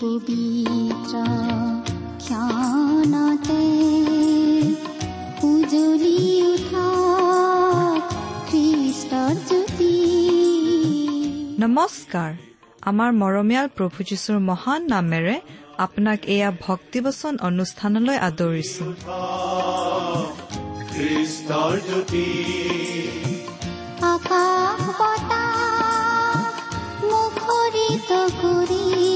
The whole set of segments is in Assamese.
পবিত্ৰ ক্ষণতে উজলি উঠা খ্ৰীষ্টৰ জ্যোতি নমস্কাৰ। আমাৰ মৰমীয়াল প্ৰভু যীশুৰ মহান নামেৰে আপোনাক এয়া ভক্তিবচন অনুষ্ঠানলৈ আদৰিছো। আকাশ বতাহ মুখৰিত কৰি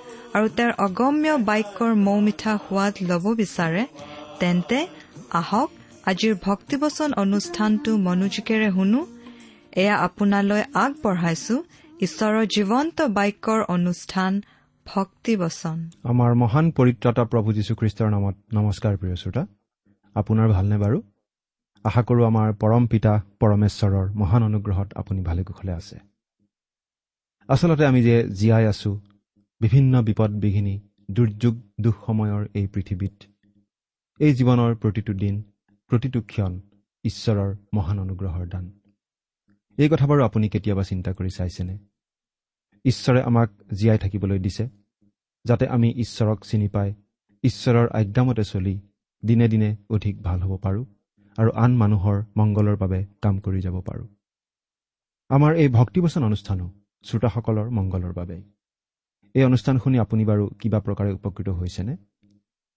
আৰু তেওঁৰ অগম্য বাক্যৰ মৌ মিঠা সোৱাদ ল'ব বিচাৰে তেন্তে আহক আজিৰ ভক্তিবচন অনুষ্ঠানটো মনোযোগেৰে শুনো। এয়া আপোনালৈ আগবঢ়াইছো ঈশ্বৰৰ জীৱন্ত বাক্যৰ অনুষ্ঠান ভক্তিবচন। আমাৰ মহান পৰিত্ৰাতা প্ৰভু যীশুখ্ৰীষ্টৰ নামত নমস্কাৰ প্ৰিয় শ্ৰোতা। আপোনাৰ ভালনে বাৰু? আশা কৰোঁ আমাৰ পৰম পিতা পৰমেশ্বৰৰ মহান অনুগ্ৰহত আপুনি ভালে কুশলে আছে। আচলতে আমি যে জীয়াই আছো বিভিন্ন বিপদ বিঘিনি দুৰ্যোগ দুখ সময়ৰ এই পৃথিৱীত। এই জীৱনৰ প্ৰতিটো দিন প্ৰতিটো ক্ষণ ঈশ্বৰৰ মহান অনুগ্ৰহৰ দান। এই কথা বাৰু আপুনি কেতিয়াবা চিন্তা কৰি চাইছেনে? ঈশ্বৰে আমাক জীয়াই থাকিবলৈ দিছে যাতে আমি ঈশ্বৰক চিনি পাই ঈশ্বৰৰ আজ্ঞামতে চলি দিনে দিনে অধিক ভাল হ'ব পাৰোঁ আৰু আন মানুহৰ মংগলৰ বাবে কাম কৰি যাব পাৰোঁ। আমাৰ এই ভক্তিবচন অনুষ্ঠানো শ্ৰোতাসকলৰ মংগলৰ বাবে এই অনুষ্ঠান শুনি আপুনি বাৰু কিবা প্ৰকাৰে উপকৃত হৈছেনে?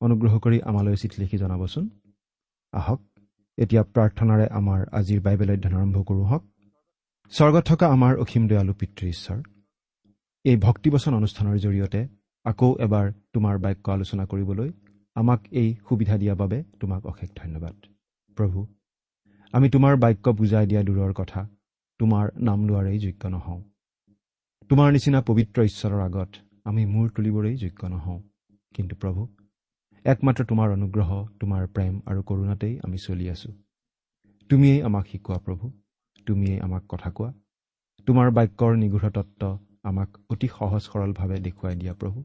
অনুগ্ৰহ কৰি আমালৈ চিঠি লিখি জনাবচোন। আহক এতিয়া প্ৰাৰ্থনাৰে আমাৰ আজিৰ বাইবেল অধ্যয়ন আৰম্ভ কৰোঁ হওক স্বৰ্গত থকা আমাৰ অসীম দয়ালু পিতৃ ঈশ্বৰ এই ভক্তিবচন অনুষ্ঠানৰ জৰিয়তে আকৌ এবাৰ তোমাৰ বাক্য আলোচনা কৰিবলৈ আমাক এই সুবিধা দিয়াৰ বাবে তোমাক অশেষ ধন্যবাদ। প্ৰভু আমি তোমাৰ বাক্য বুজাই দিয়া দূৰৰ কথা তোমাৰ নাম লোৱাৰেই যোগ্য নহওঁ। তোমাৰ নিচিনা পবিত্ৰ ঈশ্বৰৰ আগত আমি মূৰ তুলিবৰেই যোগ্য নহওঁ। কিন্তু প্ৰভু একমাত্ৰ তোমাৰ অনুগ্ৰহ তোমাৰ প্ৰেম আৰু কৰোণাতেই আমি চলি আছোঁ। তুমিয়েই আমাক শিকোৱা প্ৰভু তুমিয়েই আমাক কথা কোৱা। তোমাৰ বাক্যৰ নিগূঢ় তত্ত্ব আমাক অতি সহজ সৰলভাৱে দেখুৱাই দিয়া প্ৰভু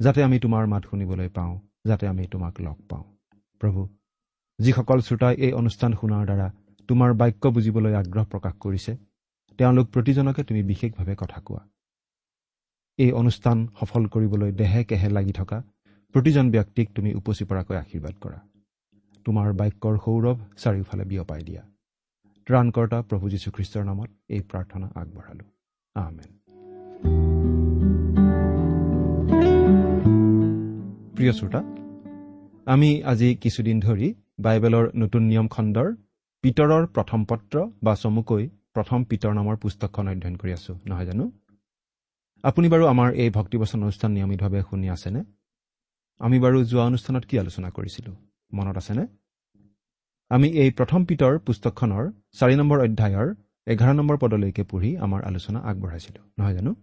যাতে আমি তোমাৰ মাত শুনিবলৈ পাওঁ যাতে আমি তোমাক লগ পাওঁ। প্ৰভু যিসকল শ্ৰোতাই এই অনুষ্ঠান শুনাৰ দ্বাৰা তোমাৰ বাক্য বুজিবলৈ আগ্ৰহ প্ৰকাশ কৰিছে তেওঁলোক প্ৰতিজনকে তুমি বিশেষভাৱে কথা কোৱা। এই অনুষ্ঠান সফল কৰিবলৈ দেহে কেহে লাগি থকা প্ৰতিজন ব্যক্তিক তুমি উপচি পৰাকৈ আশীৰ্বাদ কৰা। তোমাৰ বাক্যৰ সৌৰভ চাৰিওফালে বিয়পাই দিয়া। ত্ৰাণকৰ্তা প্ৰভু যীশুখ্ৰীষ্টৰ নামত এই প্ৰাৰ্থনা আগবঢ়ালো। আহমেন প্ৰিয় শ্ৰোতা আমি আজি কিছুদিন ধৰি বাইবেলৰ নতুন নিয়ম খণ্ডৰ পিতৰৰ প্ৰথম পত্ৰ বা চমুকৈ প্ৰথম পিতৰ নামৰ পুস্তকখন অধ্যয়ন কৰি আছো নহয় জানো? আপুনি বাৰু আমাৰ এই ভক্তিবচন অনুষ্ঠান নিয়মিতভাৱে শুনি আছেনে? আমি বাৰু যোৱা অনুষ্ঠানত কি আলোচনা কৰিছিলোঁ? মনত আছেনে? আমি এই প্ৰথম পিতৰ পুস্তকখনৰ চাৰি নম্বৰ অধ্যায়ৰ এঘাৰ নম্বৰ পদলৈকে পঢ়ি আমাৰ আলোচনা আগবঢ়াইছিলোঁ নহয় জানো?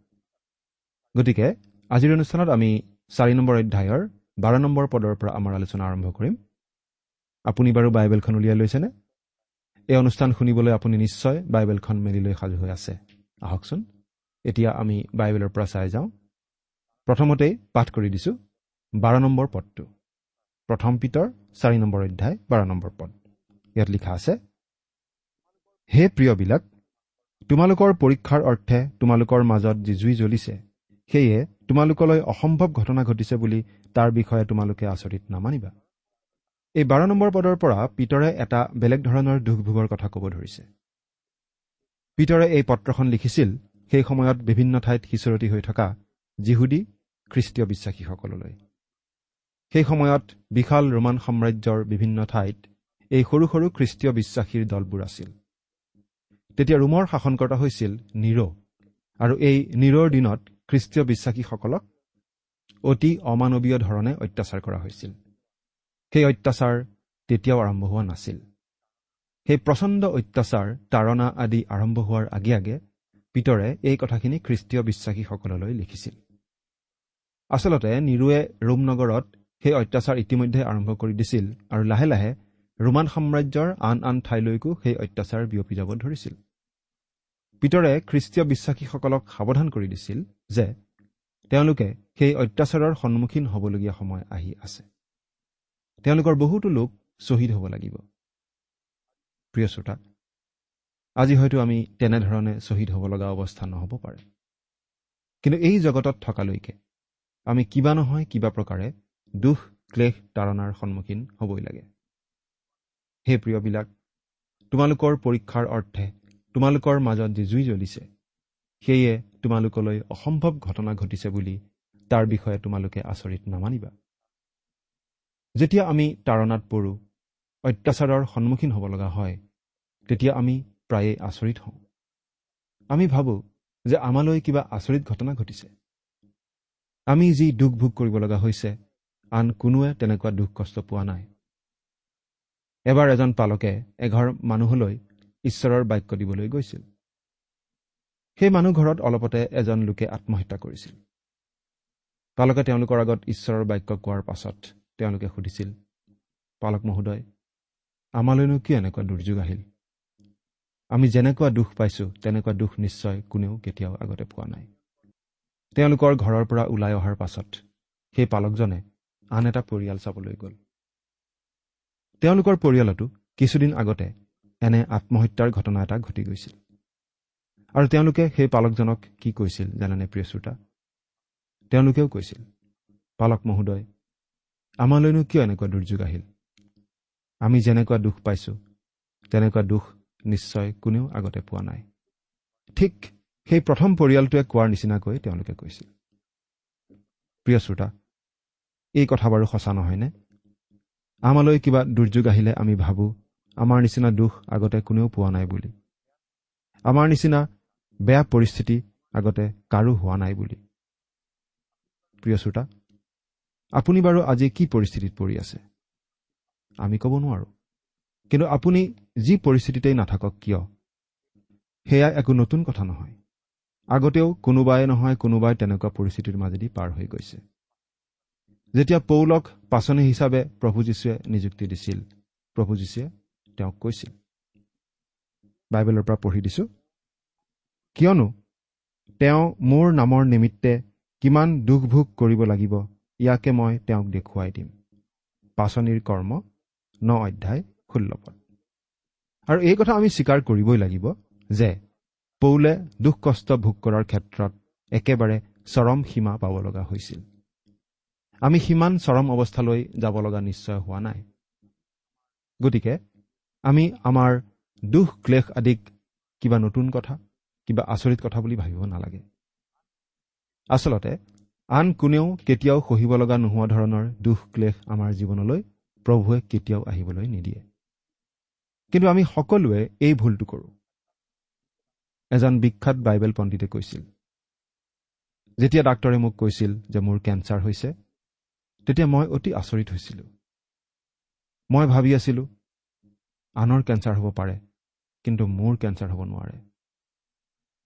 গতিকে আজিৰ অনুষ্ঠানত আমি চাৰি নম্বৰ অধ্যায়ৰ বাৰ নম্বৰ পদৰ পৰা আমাৰ আলোচনা আৰম্ভ কৰিম। আপুনি বাৰু বাইবেলখন উলিয়াই লৈছেনে? এই অনুষ্ঠান শুনিবলৈ আপুনি নিশ্চয় বাইবেলখন মেলি লৈ সাজু হৈ আছে। আহকচোন। এতিয়া আমি বাইবেলৰ পৰা চাই যাওঁ। প্ৰথমতেই পাঠ কৰি দিছোঁ বাৰ নম্বৰ পদটো। প্ৰথম পিতৰ চাৰি নম্বৰ অধ্যায় বাৰ নম্বৰ পদ। ইয়াত লিখা আছে হে প্ৰিয়বিলাক তোমালোকৰ পৰীক্ষাৰ অৰ্থে তোমালোকৰ মাজত যি জুই জ্বলিছে সেয়ে তোমালোকলৈ অসম্ভৱ ঘটনা ঘটিছে বুলি তাৰ বিষয়ে তোমালোকে আচৰিত নামানিবা। এই বাৰ নম্বৰ পদৰ পৰা পিতৰে এটা বেলেগ ধৰণৰ দুখ ভোগৰ কথা ক'ব ধৰিছে। পিতৰে এই পত্ৰখন লিখিছিল সেই সময়ত বিভিন্ন ঠাইত সিঁচৰতি হৈ থকা যিহুদী খ্ৰীষ্টীয় বিশ্বাসীসকললৈ। সেই সময়ত বিশাল ৰোমান সাম্ৰাজ্যৰ বিভিন্ন ঠাইত এই সৰু সৰু খ্ৰীষ্টীয় বিশ্বাসীৰ দলবোৰ আছিল। তেতিয়া ৰোমৰ শাসনকৰ্তা হৈছিল নিৰ আৰু এই নিৰৰ দিনত খ্ৰীষ্টীয় বিশ্বাসীসকলক অতি অমানৱীয় ধৰণে অত্যাচাৰ কৰা হৈছিল। সেই অত্যাচাৰ তেতিয়াও আৰম্ভ হোৱা নাছিল। সেই প্ৰচণ্ড অত্যাচাৰ তাৰণা আদি আৰম্ভ হোৱাৰ আগে আগে পিতৰে এই কথাখিনি খ্ৰীষ্টীয় বিশ্বাসীসকললৈ লিখিছিল। আচলতে নিৰুৱে ৰোম নগৰত সেই অত্যাচাৰ ইতিমধ্যে আৰম্ভ কৰি দিছিল আৰু লাহে লাহে ৰোমান সাম্ৰাজ্যৰ আন আন ঠাইলৈকো সেই অত্যাচাৰ বিয়পি যাব ধৰিছিল। পিতৰে খ্ৰীষ্টীয় বিশ্বাসীসকলক সাৱধান কৰি দিছিল যে তেওঁলোকে সেই অত্যাচাৰৰ সন্মুখীন হ'বলগীয়া সময় আহি আছে। তেওঁলোকৰ বহুতো লোক শ্বহীদ হ'ব লাগিব। প্ৰিয় শ্ৰোতা আজি হয়তো আমি তেনেধৰণে শ্বহীদ হ'ব লগা অৱস্থা নহ'ব পাৰে। কিন্তু এই জগতত থকালৈকে আমি কিবা নহয় কিবা প্ৰকাৰে দুখ ক্লেশ তাৰণাৰ সন্মুখীন হ'বই লাগে। সেই প্ৰিয়বিলাক তোমালোকৰ পৰীক্ষাৰ অৰ্থে তোমালোকৰ মাজত যি জুই জ্বলিছে সেয়ে তোমালোকলৈ অসম্ভৱ ঘটনা ঘটিছে বুলি তাৰ বিষয়ে তোমালোকে আচৰিত নামানিবা। যেতিয়া আমি তাৰণাত পৰোঁ অত্যাচাৰৰ সন্মুখীন হ'ব লগা হয় তেতিয়া আমি প্ৰায়ে আচৰিত হওঁ। আমি ভাবোঁ যে আমালৈ কিবা আচৰিত ঘটনা ঘটিছে। আমি যি দুখ ভোগ কৰিব লগা হৈছে আন কোনোৱে তেনেকুৱা দুখ কষ্ট পোৱা নাই। এবাৰ এজন পালকে এঘৰ মানুহলৈ ঈশ্বৰৰ বাক্য দিবলৈ গৈছিল। সেই মানুহ ঘৰত অলপতে এজন লোকে আত্মহত্যা কৰিছিল। পালকে তেওঁলোকৰ আগত ঈশ্বৰৰ বাক্য কোৱাৰ পাছত তেওঁলোকে সুধিছিল পালক মহোদয় আমালৈনো কিয় এনেকুৱা দুৰ্যোগ আহিল? আমি যেনেকুৱা দুখ পাইছোঁ তেনেকুৱা দুখ নিশ্চয় কোনেও কেতিয়াও আগতে পোৱা নাই। তেওঁলোকৰ ঘৰৰ পৰা ওলাই অহাৰ পাছত সেই পালকজনে আন এটা পৰিয়াল চাবলৈ গ'ল। তেওঁলোকৰ পৰিয়ালতো কিছুদিন আগতে এনে আত্মহত্যাৰ ঘটনা এটা ঘটি গৈছিল। আৰু তেওঁলোকে সেই পালকজনক কি কৈছিল জানেনে প্ৰিয় শ্ৰোতা? তেওঁলোকেও কৈছিল পালক মহোদয় আমালৈনো কিয় এনেকুৱা দুৰ্যোগ আহিল? আমি যেনেকুৱা দুখ পাইছোঁ তেনেকুৱা দুখ নিশ্চয় কোনেও আগতে পোৱা নাই। ঠিক সেই প্ৰথম পৰিয়ালটোৱে কোৱাৰ নিচিনাকৈ তেওঁলোকে কৈছিল। প্ৰিয় শ্ৰোতা এই কথা বাৰু সঁচা নহয়নে? আমালৈ কিবা দুৰ্যোগ আহিলে আমি ভাবোঁ আমাৰ নিচিনা দুখ আগতে কোনেও পোৱা নাই বুলি। আমাৰ নিচিনা বেয়া পৰিস্থিতি আগতে কাৰো হোৱা নাই বুলি। প্ৰিয় শ্ৰোতা আপুনি বাৰু আজি কি পৰিস্থিতিত পৰি আছে? আমি ক'ব নোৱাৰোঁ। কিন্তু আপুনি যি পৰিস্থিতিতেই নাথাকক কিয়? সেয়া একো নতুন কথা নহয়। আগতেও কোনোবাই নহয় কোনোবাই তেনেকুৱা পৰিস্থিতিৰ মাজেদি পাৰ হৈ গৈছে। যেতিয়া পৌলক পাচনি হিচাপে প্ৰভু যীশুৱে নিযুক্তি দিছিল প্ৰভু যীশুৱে তেওঁক কৈছিল। বাইবেলৰ পৰা পঢ়ি দিছো। কিয়নো তেওঁ মোৰ নামৰ নিমিত্তে কিমান দুখ ভোগ কৰিব লাগিব ইয়াকে মই তেওঁক দেখুৱাই দিম। পাচনিৰ কৰ্ম ন অধ্যায় ষোল্ল পদ আৰু এই কথা আমি স্বীকাৰ কৰিবই লাগিব যে পৌলে দুখ কষ্ট ভোগ কৰাৰ ক্ষেত্ৰত একেবাৰে চৰম সীমা পাব লগা হৈছিল। আমি সিমান চৰম অৱস্থালৈ যাব লগা নিশ্চয় হোৱা নাই। গতিকে আমি আমাৰ দুখ ক্লেশ আদিক কিবা নতুন কথা কিবা আচৰিত কথা বুলি ভাবিব নালাগে। আচলতে আন কোনেও কেতিয়াও সহিব লগা নোহোৱা ধৰণৰ দুখ ক্লেশ আমাৰ জীৱনলৈ প্ৰভুৱে কেতিয়াও আহিবলৈ নিদিয়ে। কিন্তু আমি সকলোৱে এই ভুলটো কৰোঁ। এজন বিখ্যাত বাইবেল পণ্ডিতে কৈছিল যেতিয়া ডাক্তৰে মোক কৈছিল যে মোৰ কেঞ্চাৰ হৈছে তেতিয়া মই অতি আচৰিত হৈছিলোঁ। মই ভাবি আছিলোঁ আনৰ কেঞ্চাৰ হ'ব পাৰে কিন্তু মোৰ কেঞ্চাৰ হ'ব নোৱাৰে।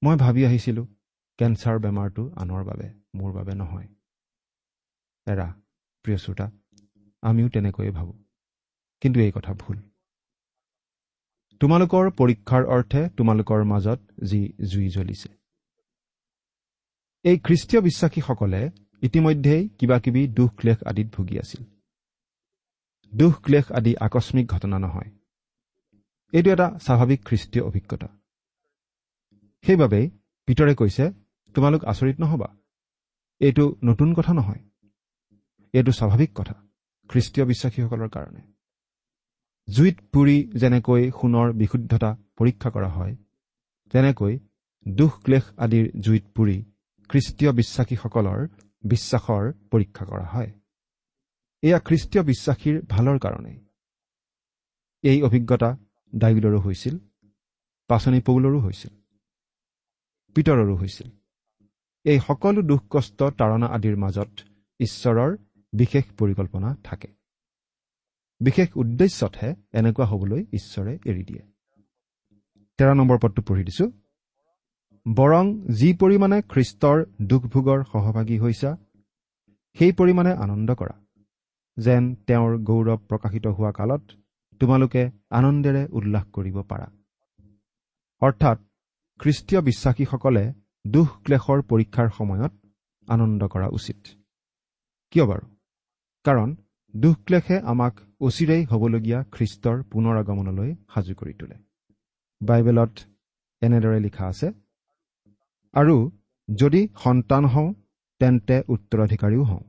মই ভাবি আহিছিলোঁ কেঞ্চাৰ বেমাৰটো আনৰ বাবে মোৰ বাবে নহয়। এৰা প্ৰিয় শ্ৰোতা আমিও তেনেকৈয়ে ভাবোঁ কিন্তু এই কথা ভুল। তোমালোকৰ পৰীক্ষাৰ অৰ্থে তোমালোকৰ মাজত যি জুই জ্বলিছে। এই খ্ৰীষ্টীয় বিশ্বাসীসকলে ইতিমধ্যেই কিবা কিবি দুখ ক্লেশ আদিত ভুগি আছিল। দুখ ক্লেশ আদি আকস্মিক ঘটনা নহয়। এইটো এটা স্বাভাৱিক খ্ৰীষ্টীয় অভিজ্ঞতা। সেইবাবেই ভিতৰে কৈছে তোমালোক আচৰিত নহবা। এইটো নতুন কথা নহয়। এইটো স্বাভাৱিক কথা খ্ৰীষ্টীয় বিশ্বাসীসকলৰ কাৰণে। জুইত পুৰি যেনেকৈ সোণৰ বিশুদ্ধতা পৰীক্ষা কৰা হয় তেনেকৈ দুখ ক্লেশ আদিৰ জুইত পুৰি খ্ৰীষ্টীয় বিশ্বাসীসকলৰ বিশ্বাসৰ পৰীক্ষা কৰা হয়। এয়া খ্ৰীষ্টীয় বিশ্বাসীৰ ভালৰ কাৰণে। এই অভিজ্ঞতা ডাইবিলৰো হৈছিল পাচনি পৌলৰো হৈছিল পিতৰৰো হৈছিল। এই সকলো দুখ কষ্ট তাৰণা আদিৰ মাজত ঈশ্বৰৰ বিশেষ পৰিকল্পনা থাকে। বিশেষ উদ্দেশ্যতহে এনেকুৱা হবলৈ ঈশ্বৰে এৰি দিয়ে। তেৰ নম্বৰ পদটো পঢ়ি দিছো। বৰং যি পৰিমাণে খ্ৰীষ্টৰ দুখ ভোগৰ সহভাগী হৈছা সেই পৰিমাণে আনন্দ কৰা যেন তেওঁৰ গৌৰৱ প্ৰকাশিত হোৱা কালত তোমালোকে আনন্দেৰে উল্লাস কৰিব পাৰা। অৰ্থাৎ খ্ৰীষ্টীয় বিশ্বাসীসকলে দুখ ক্লেশৰ পৰীক্ষাৰ সময়ত আনন্দ কৰা উচিত। কিয় বাৰু? কাৰণ দুখ ক্লেশে আমাক অচিৰেই হ'বলগীয়া খ্ৰীষ্টৰ পুনৰ আগমনলৈ সাজু কৰি তোলে। বাইবেলত এনেদৰে লিখা আছে আৰু যদি সন্তান হওঁ তেন্তে উত্তৰাধিকাৰীও হওঁ।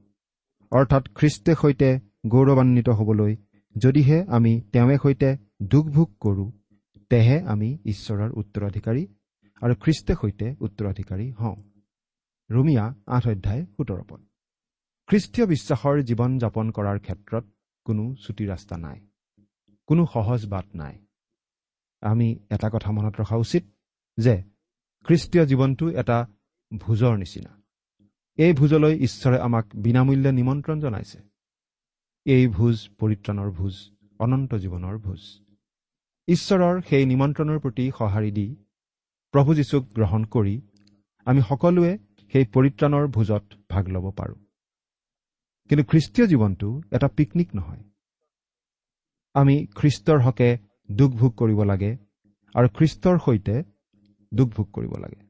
অৰ্থাৎ খ্ৰীষ্টে সৈতে গৌৰৱান্বিত হ'বলৈ যদিহে আমি তেওঁৱে সৈতে দুখ ভোগ কৰোঁ তেহে আমি ঈশ্বৰৰ উত্তৰাধিকাৰী আৰু খ্ৰীষ্টে সৈতে উত্তৰাধিকাৰী হওঁ। ৰুমিয়া আঠ অধ্যায় সোতৰ পদ। খ্ৰীষ্টীয় বিশ্বাসৰ জীৱন যাপন কৰাৰ ক্ষেত্ৰত কোনো চুটি ৰাস্তা নাই। কোনো সহজ বাট নাই। আমি এটা কথা মনত ৰখা উচিত যে খ্ৰীষ্টীয় জীৱনটো এটা ভোজৰ নিচিনা। এই ভোজলৈ ঈশ্বৰে আমাক বিনামূল্যে নিমন্ত্ৰণ জনাইছে। এই ভোজ পৰিত্ৰাণৰ ভোজ অনন্ত জীৱনৰ ভোজ। ঈশ্বৰৰ সেই নিমন্ত্ৰণৰ প্ৰতি সঁহাৰি দি প্ৰভু যীশুক গ্ৰহণ কৰি আমি সকলোৱে সেই পৰিত্ৰাণৰ ভোজত ভাগ ল'ব পাৰোঁ। কিন্তু খ্ৰীষ্টীয় জীৱনটো এটা পিকনিক নহয়। আমি খ্ৰীষ্টৰ হকে দুখ ভোগ কৰিব লাগে আৰু খ্ৰীষ্টৰ সৈতে দুখ ভোগ কৰিব লাগে।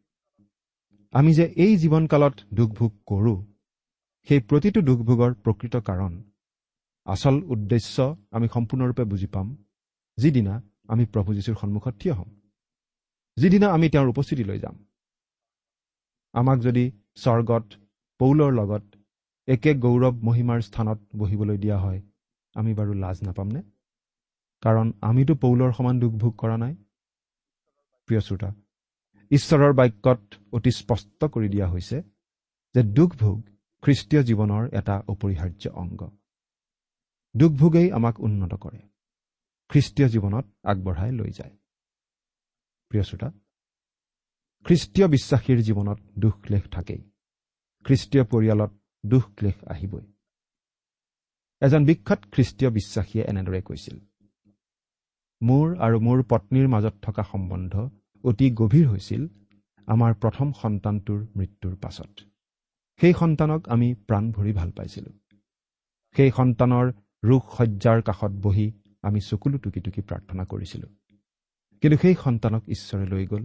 আমি যে এই জীৱনকালত দুখ ভোগ কৰোঁ সেই প্ৰতিটো দুখ ভোগৰ প্ৰকৃত কাৰণ আচল উদ্দেশ্য আমি সম্পূৰ্ণৰূপে বুজি পাম যিদিনা আমি প্ৰভু যীশুৰ সন্মুখত থিয় হ'ম যিদিনা আমি তেওঁৰ উপস্থিতিলৈ যাম। আমাক যদি স্বৰ্গত পৌলৰ লগত একে গৌৰৱ মহিমাৰ স্থানত বহিবলৈ দিয়া হয়। আমি বাৰু লাজ নাপামনে? কাৰণ আমিতো পৌলৰ সমান দুখ ভোগ কৰা নাই। প্ৰিয় শ্ৰোতা ঈশ্বৰৰ বাক্যত অতি স্পষ্ট কৰি দিয়া হৈছে যে দুখ ভোগ খ্ৰীষ্টীয় জীৱনৰ এটা অপৰিহাৰ্য অংগ। দুখ ভোগেই আমাক উন্নত কৰে। খ্ৰীষ্টীয় জীৱনত আগবঢ়াই লৈ যায়। প্ৰিয় শ্ৰোতা খ্ৰীষ্টীয় বিশ্বাসীৰ জীৱনত দুখ ক্লেশ থাকেই। খ্ৰীষ্টীয় পৰিয়ালত দুখ ক্লেশ আহিবই। এজন বিখ্যাত খ্ৰীষ্টীয় বিশ্বাসীয়ে এনেদৰে কৈছিল মোৰ আৰু মোৰ পত্নীৰ মাজত থকা সম্বন্ধ অতি গভীৰ হৈছিল আমাৰ প্ৰথম সন্তানটোৰ মৃত্যুৰ পাছত। সেই সন্তানক আমি প্ৰাণ ভৰি ভাল পাইছিলোঁ। সেই সন্তানৰ ৰোগ শয্যাৰ কাষত বহি আমি চকুলো টুকি টুকি প্ৰাৰ্থনা কৰিছিলোঁ। কিন্তু সেই সন্তানক ঈশ্বৰে লৈ গ'ল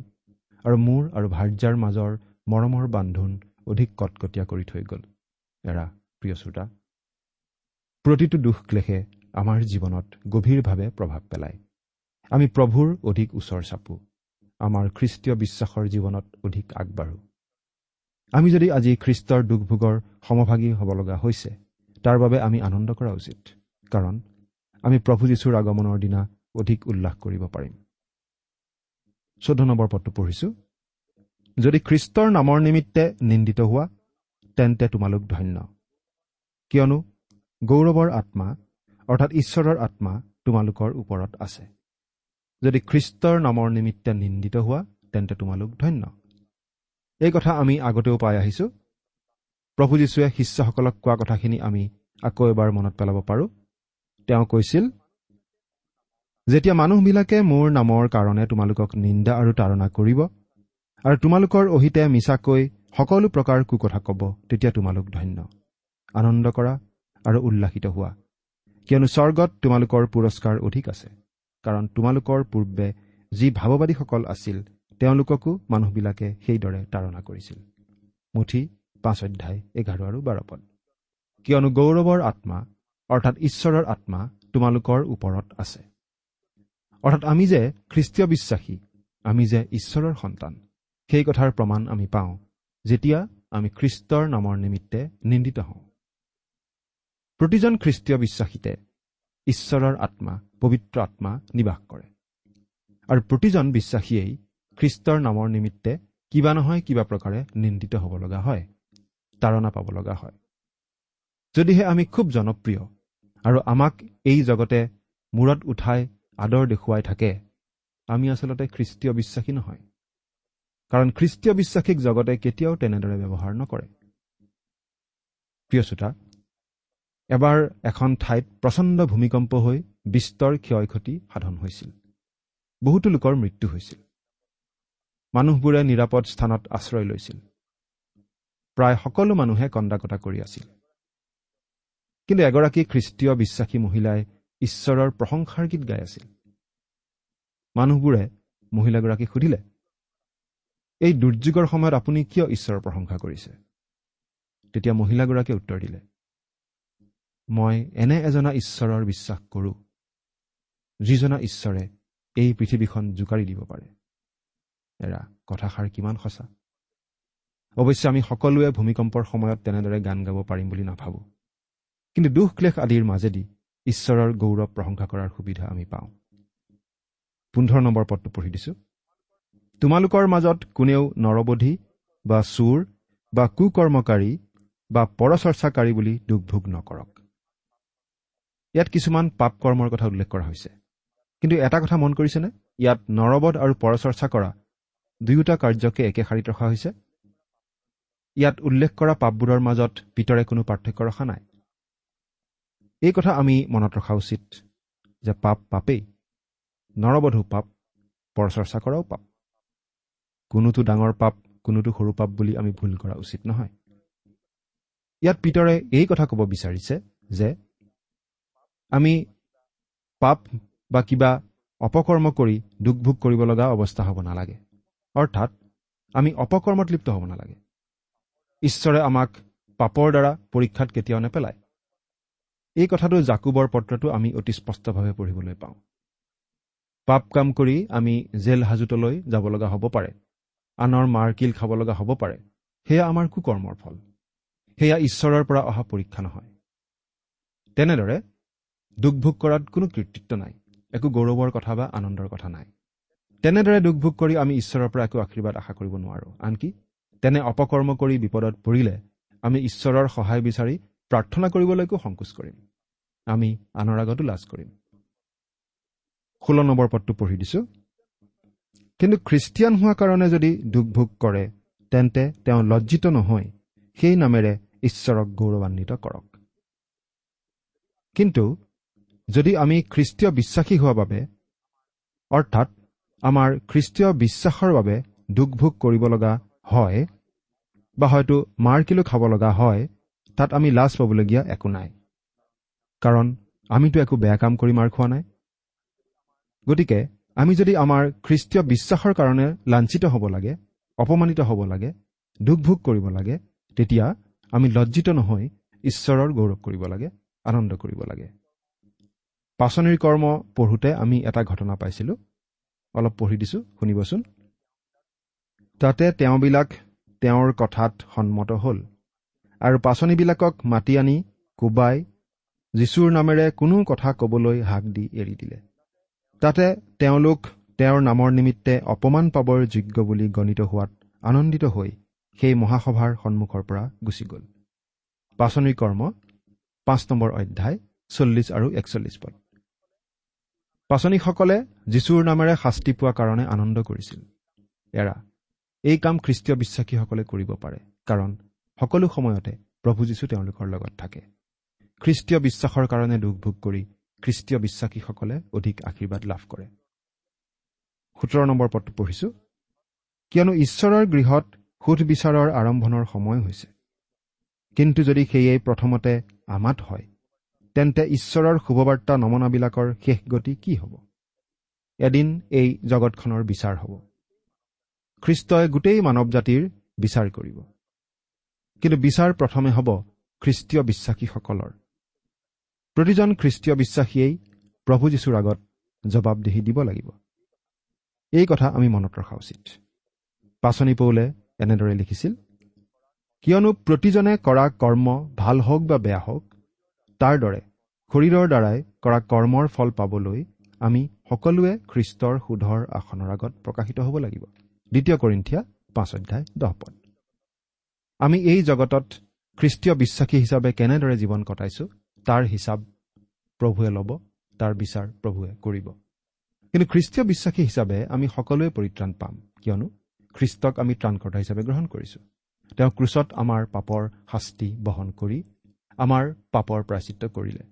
আৰু মোৰ আৰু ভাৰ্যাৰ মাজৰ মৰমৰ বান্ধোন অধিক কটকটীয়া কৰি থৈ গ'ল। এৰা প্ৰিয় শ্ৰোতা প্ৰতিটো দুখ ক্লেশে আমাৰ জীৱনত গভীৰভাৱে প্ৰভাৱ পেলায়। আমি প্ৰভুৰ অধিক ওচৰ চাপোঁ আমাৰ খ্ৰীষ্টীয় বিশ্বাসৰ জীৱনত অধিক আগবাঢ়ো। আমি যদি আজি খ্ৰীষ্টৰ দুখভোগৰ সমভাগী হ'ব লগা হৈছে তাৰ বাবে আমি আনন্দ কৰা উচিত কাৰণ আমি প্ৰভু যীশুৰ আগমনৰ দিনা অধিক উল্লাস কৰিব পাৰিম। চৈধ্য নম্বৰ পদটো পঢ়িছো। যদি খ্ৰীষ্টৰ নামৰ নিমিত্তে নিন্দিত হোৱা তেন্তে তোমালোক ধন্য। কিয়নো গৌৰৱৰ আত্মা অৰ্থাৎ ঈশ্বৰৰ আত্মা তোমালোকৰ ওপৰত আছে। যদি খ্ৰীষ্টৰ নামৰ নিমিত্তে নিন্দিত হোৱা তেন্তে তোমালোক ধন্য। এই কথা আমি আগতেও পাই আহিছো। প্ৰভু যীশুৱে শিষ্যসকলক কোৱা কথাখিনি আমি আকৌ এবাৰ মনত পেলাব পাৰোঁ। তেওঁ কৈছিল যেতিয়া মানুহবিলাকে মোৰ নামৰ কাৰণে তোমালোকক নিন্দা আৰু তাৰণা কৰিব আৰু তোমালোকৰ অহিতে মিছাকৈ সকলো প্ৰকাৰ কুকথা ক'ব তেতিয়া তোমালোক ধন্য। আনন্দ কৰা আৰু উল্লাসিত হোৱা। কিয়নো স্বৰ্গত তোমালোকৰ পুৰস্কাৰ অধিক আছে কাৰণ তোমালোকৰ পূৰ্বে যি ভাৱবাদীসকল আছিল তেওঁলোককো মানুহবিলাকে সেইদৰে তাৰণা কৰিছিল। মুঠি পাঁচ অধ্যায় এঘাৰ আৰু বাৰ পদ। কিয়নো গৌৰৱৰ আত্মা অৰ্থাৎ ঈশ্বৰৰ আত্মা তোমালোকৰ ওপৰত আছে। অৰ্থাৎ আমি যে খ্ৰীষ্টীয় বিশ্বাসী আমি যে ঈশ্বৰৰ সন্তান সেই কথাৰ প্ৰমাণ আমি পাওঁ যেতিয়া আমি খ্ৰীষ্টৰ নামৰ নিমিত্তে নিন্দিত হওঁ। প্ৰতিজন খ্ৰীষ্টীয় বিশ্বাসীতে ঈশ্বৰৰ আত্মা পবিত্ৰ আত্মা নিবাস কৰে। আৰু প্ৰতিজন বিশ্বাসীয়েই খ্ৰীষ্টৰ নামৰ নিমিত্তে কিবা নহয় কিবা প্ৰকাৰে নিন্দিত হ'ব লগা হয় তাৰণা পাব লগা হয়। যদিহে আমি খুব জনপ্ৰিয় আৰু আমাক এই জগতে মূৰত উঠাই আদৰ দেখুৱাই থাকে আমি আচলতে খ্ৰীষ্টীয় বিশ্বাসী নহয়। কাৰণ খ্ৰীষ্টীয় বিশ্বাসীক জগতে কেতিয়াও তেনেদৰে ব্যৱহাৰ নকৰে। প্ৰিয় শ্ৰোতা এবাৰ এখন ঠাইত প্ৰচণ্ড ভূমিকম্প হৈ বিস্তৰ ক্ষয় ক্ষতি সাধন হৈছিল। বহুতো লোকৰ মৃত্যু হৈছিল। মানুহবোৰে নিৰাপদ স্থানত আশ্ৰয় লৈছিল। প্ৰায় সকলো মানুহে কন্দা কটা কৰি আছিল। কিন্তু এগৰাকী খ্ৰীষ্টীয় বিশ্বাসী মহিলাই ঈশ্বৰৰ প্ৰশংসাৰ গীত গাই আছিল। মানুহবোৰে মহিলাগৰাকীক সুধিলে এই দুৰ্যোগৰ সময়ত আপুনি কিয় ঈশ্বৰৰ প্ৰশংসা কৰিছে? তেতিয়া মহিলাগৰাকীয়ে উত্তৰ দিলে মই এনে এজনা ঈশ্বৰৰ বিশ্বাস কৰোঁ যিজনা ঈশ্বৰে এই পৃথিৱীখন জোকাৰি দিব পাৰে। এৰা কথাষাৰ কিমান সঁচা? অৱশ্যে আমি সকলোৱে ভূমিকম্পৰ সময়ত তেনেদৰে গান গাব পাৰিম বুলি নাভাবোঁ। কিন্তু দুখ ক্লেশ আদিৰ মাজেদি ঈশ্বৰৰ গৌৰৱ প্ৰশংসা কৰাৰ সুবিধা আমি পাওঁ। পোন্ধৰ নম্বৰ পদটো পঢ়ি দিছোঁ। তোমালোকৰ মাজত কোনেও নৰবধি বা চোৰ বা কুকৰ্মকাৰী বা পৰচৰ্চাকাৰী বুলি দুখ ভোগ নকৰক। ইয়াত কিছুমান পাপ কৰ্মৰ কথা উল্লেখ কৰা হৈছে। কিন্তু এটা কথা মন কৰিছেনে? ইয়াত নৰবধ আৰু পৰচৰ্চা কৰা দুয়োটা কাৰ্যকে একে শাৰীত ৰখা হৈছে। ইয়াত উল্লেখ কৰা পাপবোৰৰ মাজত পিতৰে কোনো পাৰ্থক্য ৰখা নাই। এই কথা আমি মনত ৰখা উচিত যে পাপ পাপেই নৰবধো পাপ পৰচৰ্চা কৰাও পাপ। কোনোটো ডাঙৰ পাপ কোনোটো সৰু পাপ বুলি আমি ভুল কৰা উচিত নহয়। ইয়াত পিতৰে এই কথা ক'ব বিচাৰিছে যে আমি পাপ বা কিবা অপকৰ্ম কৰি দুখ ভোগ কৰিব লগা অৱস্থা হ'ব নালাগে। অৰ্থাৎ আমি অপকৰ্মত লিপ্ত হ'ব নালাগে। ঈশ্বৰে আমাক পাপৰ দ্বাৰা পৰীক্ষাত কেতিয়াও নেপেলায়। এই কথাটো জাকুবৰ পত্ৰটো আমি অতি স্পষ্টভাৱে পঢ়িবলৈ পাওঁ। পাপ কাম কৰি আমি জেল হাজোতলৈ যাব লগা হ'ব পাৰে। আনৰ মাৰ কিল খাব লগা হ'ব পাৰে। সেয়া আমাৰ কুকৰ্মৰ ফল। সেয়া ঈশ্বৰৰ পৰা অহা পৰীক্ষা নহয়। তেনেদৰে দুখ ভোগ কৰাত কোনো কৃতিত্ব নাই একো গৌৰৱৰ কথা বা আনন্দৰ কথা নাই। তেনেদৰে দুখ ভোগ কৰি আমি ঈশ্বৰৰ পৰা একো আশীৰ্বাদ আশা কৰিব নোৱাৰোঁ। আনকি তেনে অপকৰ্ম কৰি বিপদত পৰিলে আমি ঈশ্বৰৰ সহায় বিচাৰি প্ৰাৰ্থনা কৰিবলৈকো সংকোচ কৰিম। আমি আনৰ আগতো লাজ কৰিম। ষোল্ল নম্বৰ পদটো পঢ়ি দিছো। কিন্তু খ্ৰীষ্টিয়ান হোৱা কাৰণে যদি দুখ ভোগ কৰে তেন্তে তেওঁ লজ্জিত নহয়। সেই নামেৰে ঈশ্বৰক গৌৰৱান্বিত কৰক। কিন্তু যদি আমি খ্ৰীষ্টীয় বিশ্বাসী হোৱা বাবে অৰ্থাৎ আমাৰ খ্ৰীষ্টীয় বিশ্বাসৰ বাবে দুখ ভোগ কৰিব লগা হয় বা হয়তো মাৰ কিলো খাব লগা হয় তাত আমি লাজ পাবলগীয়া একো নাই। কাৰণ আমিতো একো বেয়া কাম কৰি মাৰ খোৱা নাই। গতিকে আমি যদি আমাৰ খ্ৰীষ্টীয় বিশ্বাসৰ কাৰণে লাঞ্ছিত হ'ব লাগে অপমানিত হ'ব লাগে দুখ ভোগ কৰিব লাগে তেতিয়া আমি লজ্জিত নহৈ ঈশ্বৰৰ গৌৰৱ কৰিব লাগে আনন্দ কৰিব লাগে। পাচনিৰ কৰ্ম পঢ়োঁতে আমি এটা ঘটনা পাইছিলোঁ। অলপ পঢ়ি দিছোঁ শুনিবচোন। তাতে তেওঁবিলাক তেওঁৰ কথাত সন্মত হ'ল আৰু পাচনিবিলাকক মাতি আনি কোবাই যীশুৰ নামেৰে কোনো কথা ক'বলৈ হাক দি এৰি দিলে। তাতে তেওঁলোক তেওঁৰ নামৰ নিমিত্তে অপমান পাবৰ যোগ্য বুলি গণিত হোৱাত আনন্দিত হৈ সেই মহাসভাৰ সন্মুখৰ পৰা গুচি গ'ল। পাচনিৰ কৰ্ম পাঁচ নম্বৰ অধ্যায় চল্লিছ আৰু একচল্লিছ পদ। পাচনীসকলে যীশুৰ নামেৰে শাস্তি পোৱা কাৰণে আনন্দ কৰিছিল। এৰা এই কাম খ্ৰীষ্টীয় বিশ্বাসীসকলে কৰিব পাৰে কাৰণ সকলো সময়তে প্ৰভু যীশু তেওঁলোকৰ লগত থাকে। খ্ৰীষ্টীয় বিশ্বাসৰ কাৰণে দুখ ভোগ কৰি খ্ৰীষ্টীয় বিশ্বাসীসকলে অধিক আশীৰ্বাদ লাভ কৰে। সোতৰ নম্বৰ পদটো পঢ়িছো। কিয়নো ঈশ্বৰৰ গৃহত সুধবিচাৰৰ আৰম্ভণৰ সময় হৈছে। কিন্তু যদি সেয়ে প্ৰথমতে আমাত হয় তেন্তে ঈশ্বৰৰ শুভবাৰ্তা নমনাবিলাকৰ শেষ গতি কি হ'ব? এদিন এই জগতখনৰ বিচাৰ হ'ব। খ্ৰীষ্টই গোটেই মানৱ জাতিৰ বিচাৰ কৰিব। কিন্তু বিচাৰ প্ৰথমে হ'ব খ্ৰীষ্টীয় বিশ্বাসীসকলৰ। প্ৰতিজন খ্ৰীষ্টীয় বিশ্বাসীয়েই প্ৰভু যীশুৰ আগত জবাবদিহি দিব লাগিব। এই কথা আমি মনত ৰখা উচিত। পাচনি পৌলে এনেদৰে লিখিছিল কিয়নো প্ৰতিজনে কৰা কৰ্ম ভাল হওক বা বেয়া হওক তাৰ দৰে শৰীৰৰ দ্বাৰাই কৰা কৰ্মৰ ফল পাবলৈ আমি সকলোৱে খ্ৰীষ্টৰ সুধৰ আসনৰ আগত প্ৰকাশিত হ'ব লাগিব। দ্বিতীয় কৰিন্ঠিয়া পাঁচ অধ্যায় দহ পদ। আমি এই জগতত খ্ৰীষ্টীয় বিশ্বাসী হিচাপে কেনেদৰে জীৱন কটাইছো? তাৰ হিচাপ প্ৰভুৱে ল'ব তাৰ বিচাৰ প্ৰভুৱে কৰিব। কিন্তু খ্ৰীষ্টীয় বিশ্বাসী হিচাপে আমি সকলোৱে পৰিত্ৰাণ পাম। কিয়নো খ্ৰীষ্টক আমি ত্ৰাণকৰ্তা হিচাপে গ্ৰহণ কৰিছো। তেওঁ ক্ৰুচত আমাৰ পাপৰ শাস্তি বহন কৰি আমাৰ পাপৰ প্ৰাচিত্য কৰিলে।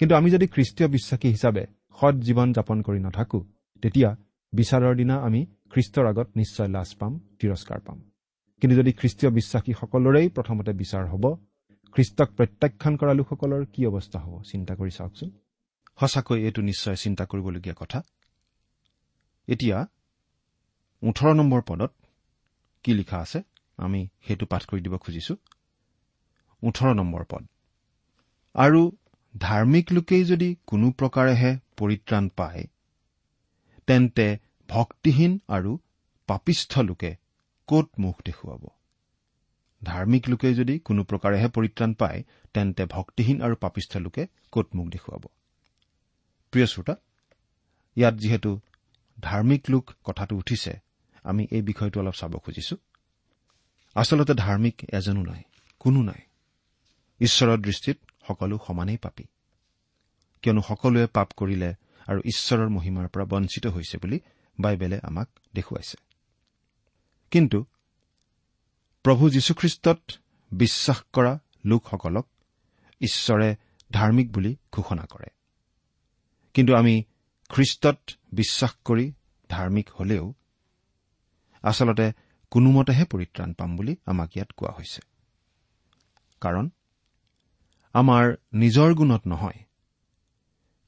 কিন্তু আমি যদি খ্ৰীষ্টীয় বিশ্বাসী হিচাপে সৎ জীৱন যাপন কৰি নাথাকো তেতিয়া বিচাৰৰ দিনা আমি খ্ৰীষ্টৰ আগত নিশ্চয় লাজ পাম তিৰস্কাৰ পাম। কিন্তু যদি খ্ৰীষ্টীয় বিশ্বাসী সকলোৰেই প্ৰথমতে বিচাৰ হ'ব খ্ৰীষ্টক প্ৰত্যাখ্যান কৰা লোকসকলৰ কি অৱস্থা হ'ব? চিন্তা কৰি চাওকচোন। সঁচাকৈ এইটো নিশ্চয় চিন্তা কৰিবলগীয়া কথা। এতিয়া ওঠৰ নম্বৰ পদত কি লিখা আছে? আমি সেইটো পাঠ কৰি দিব খুজিছো। ওঠৰ নম্বৰ পদ। আৰু ধাৰ্মিক লোকেই যদি কোনো প্ৰকাৰেহে পৰিত্ৰাণ পায় তেন্তে ভক্তিহীন আৰু পাপিষ্ঠ লোকে কত মুখ দেখুৱাব? ধাৰ্মিক লোকে যদি কোনো প্ৰকাৰেহে পৰিত্ৰাণ পায় তেন্তে ভক্তিহীন আৰু পাপিষ্ঠ লোকে কত মুখ দেখুৱাব? প্ৰিয় শ্ৰোতা ইয়াত যিহেতু ধাৰ্মিক লোক কথাটো উঠিছে আমি এই বিষয়টো অলপ চাব খুজিছো। আচলতে ধাৰ্মিক এজনো নাই কোনো নাই। ঈশ্বৰৰ দৃষ্টিত সকলো সমানেই পাপী। কিয়নো সকলোৱে পাপ কৰিলে আৰু ঈশ্বৰৰ মহিমাৰ পৰা বঞ্চিত হৈছে বুলি বাইবেলে আমাক দেখুৱাইছে। কিন্তু প্ৰভু যীশুখ্ৰীষ্টত বিশ্বাস কৰা লোকসকলক ঈশ্বৰে ধাৰ্মিক বুলি ঘোষণা কৰে। কিন্তু আমি খ্ৰীষ্টত বিশ্বাস কৰি ধাৰ্মিক হলেও আচলতে কোনোমতেহে পৰিত্ৰাণ পাম বুলি আমাক ইয়াত কোৱা হৈছে। কাৰণ আমাৰ নিজৰ গুণত নহয়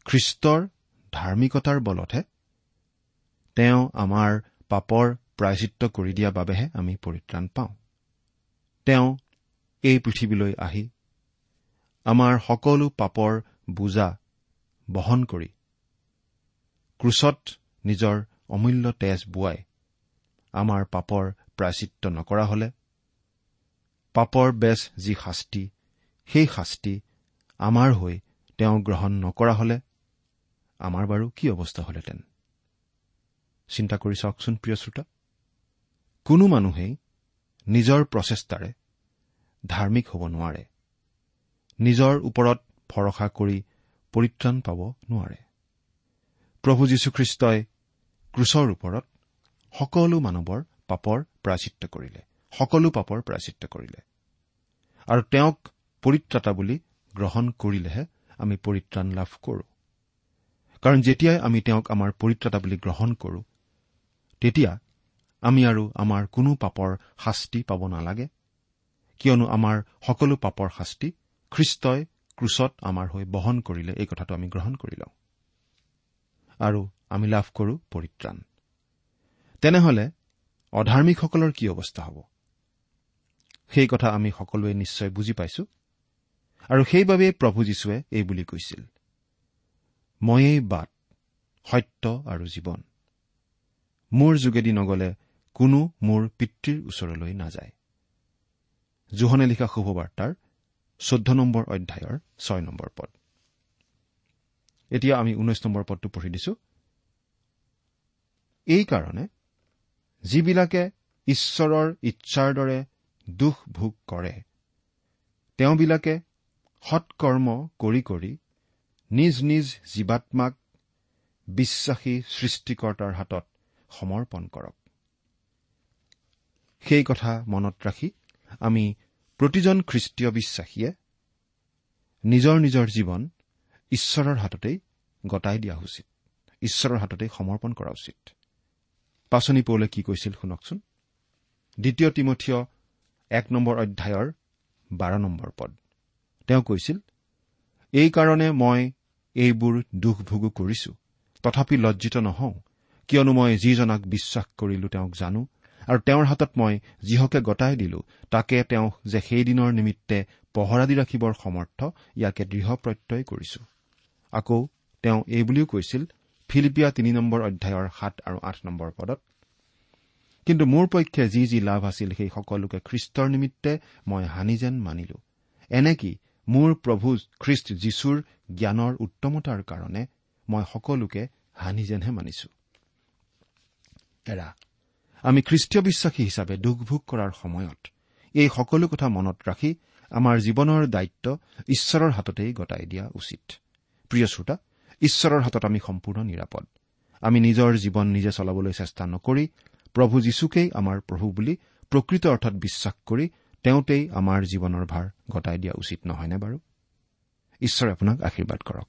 খ্ৰীষ্টৰ ধাৰ্মিকতাৰ বলতহে তেওঁ আমাৰ পাপৰ প্ৰায়চিত্ৰ কৰি দিয়া বাবেহে আমি পৰিত্ৰাণ পাওঁ। তেওঁ এই পৃথিৱীলৈ আহি আমাৰ সকলো পাপৰ বোজা বহন কৰি ক্ৰুচত নিজৰ অমূল্য তেজ বোৱাই আমাৰ পাপৰ প্ৰায়চিত্ৰ নকৰা হলে পাপৰ বেজ যি শাস্তি সেই শাস্তি আমাৰ হৈ তেওঁ গ্ৰহণ নকৰা হলে আমাৰ বাৰু কি অৱস্থা হলহেঁতেন চিন্তা কৰি চাওকচোন প্ৰিয় শ্ৰোতা। কোনো মানুহেই নিজৰ প্ৰচেষ্টাৰে ধাৰ্মিক হ'ব নোৱাৰে। নিজৰ ওপৰত ভৰসা কৰি পৰিত্ৰাণ পাব নোৱাৰে। প্ৰভু যীশুখ্ৰীষ্টই ক্ৰুচৰ ওপৰত সকলো মানৱৰ পাপৰ প্ৰাচিত্ৰ কৰিলে সকলো পাপৰ প্ৰাচিত্ৰ কৰিলে। আৰু তেওঁক পৰিত্ৰাতা বুলি গ্ৰহণ কৰিলেহে আমি পৰিত্ৰাণ লাভ কৰো। কাৰণ যেতিয়াই আমি তেওঁক আমাৰ পৰিত্ৰাতা বুলি গ্ৰহণ কৰো তেতিয়া আমি আৰু আমাৰ কোনো পাপৰ শাস্তি পাব নালাগে। কিয়নো আমাৰ সকলো পাপৰ শাস্তি খ্ৰীষ্টই ক্ৰুচত আমাৰ হৈ বহন কৰিলে এই কথাটো আমি গ্ৰহণ কৰি লওঁ। আৰু আমি লাভ কৰো পৰিত্ৰাণ। তেনেহলে অধাৰ্মিকসকলৰ কি অৱস্থা হ'ব? সেই কথা আমি সকলোৱে নিশ্চয় বুজি পাইছো। আৰু সেইবাবেই প্ৰভু যীশুৱে এই বুলি কৈছিল ময়েই বাট সত্য আৰু জীৱন। মোৰ যোগেদি নগলে কোনো মোৰ পিতৃৰ ওচৰলৈ নাযায়। জোহনে লিখা শুভবাৰ্তাৰ চৈধ্য নম্বৰ অধ্যায়ৰ ছয় নম্বৰ পদ। এতিয়া আমি ঊনৈশ নম্বৰ পদটো পঢ়ি দিছো। এইকাৰণে যিবিলাকে ঈশ্বৰৰ ইচ্ছাৰ দৰে দুখ ভোগ কৰে তেওঁবিলাকে সৎকৰ্ম কৰি কৰি নিজ নিজ জীৱাত্মাক বিশ্বাসী সৃষ্টিকৰ্তাৰ হাতত সমৰ্পণ কৰক। সেই কথা মনত ৰাখি আমি প্ৰতিজন খ্ৰীষ্টীয় বিশ্বাসীয়ে নিজৰ নিজৰ জীৱন ঈশ্বৰৰ হাততেই গতাই দিয়া উচিত। ঈশ্বৰৰ হাততেই সমৰ্পণ কৰা উচিত। পাচনি পৌলে কি কৈছিল শুনকচোন? দ্বিতীয় তিমঠীয় এক নম্বৰ অধ্যায়ৰ বাৰ নম্বৰ পদ। তেওঁ কৈছিল এইকাৰণে মই এইবোৰ দুখ ভোগো কৰিছো। তথাপি লজ্জিত নহওঁ কিয়নো মই যিজনাক বিশ্বাস কৰিলো তেওঁক জানো আৰু তেওঁৰ হাতত মই যিহকে গতাই দিলো তাকে তেওঁ যে সেইদিনৰ নিমিত্তে পহৰা দি ৰাখিবৰ সমৰ্থ ইয়াকে দৃঢ় প্ৰত্যয় কৰিছো। আকৌ তেওঁ এই বুলিও কৈছিল ফিলিপিয়া তিনি নম্বৰ অধ্যায়ৰ সাত আৰু আঠ নম্বৰ পদত কিন্তু মোৰ পক্ষে যি যি লাভ আছিল সেই সকলোকে খ্ৰীষ্টৰ নিমিত্তে মই হানি যেন মানিলো। এনেকি মোৰ প্ৰভু খ্ৰীষ্ট যীশুৰ জ্ঞানৰ উত্তমতাৰ কাৰণে মই সকলোকে হানি যেনহে মানিছো? আমি খ্ৰীষ্টীয় বিশ্বাসী হিচাপে দুখভোগ কৰাৰ সময়ত এই সকলো কথা মনত ৰাখি আমাৰ জীৱনৰ দায়িত্ব ঈশ্বৰৰ হাততেই গতাই দিয়া উচিত। প্ৰিয় শ্ৰোতা ঈশ্বৰৰ হাতত আমি সম্পূৰ্ণ নিৰাপদ। আমি নিজৰ জীৱন নিজে চলাবলৈ চেষ্টা নকৰি প্ৰভু যীশুকেই আমাৰ প্ৰভু বুলি প্ৰকৃত অৰ্থত বিশ্বাস কৰি তেওঁতেই আমাৰ জীৱনৰ ভাৰ গতাই দিয়া উচিত নহয়নে বাৰু? ঈশ্বৰে আপোনাক আশীৰ্বাদ কৰক।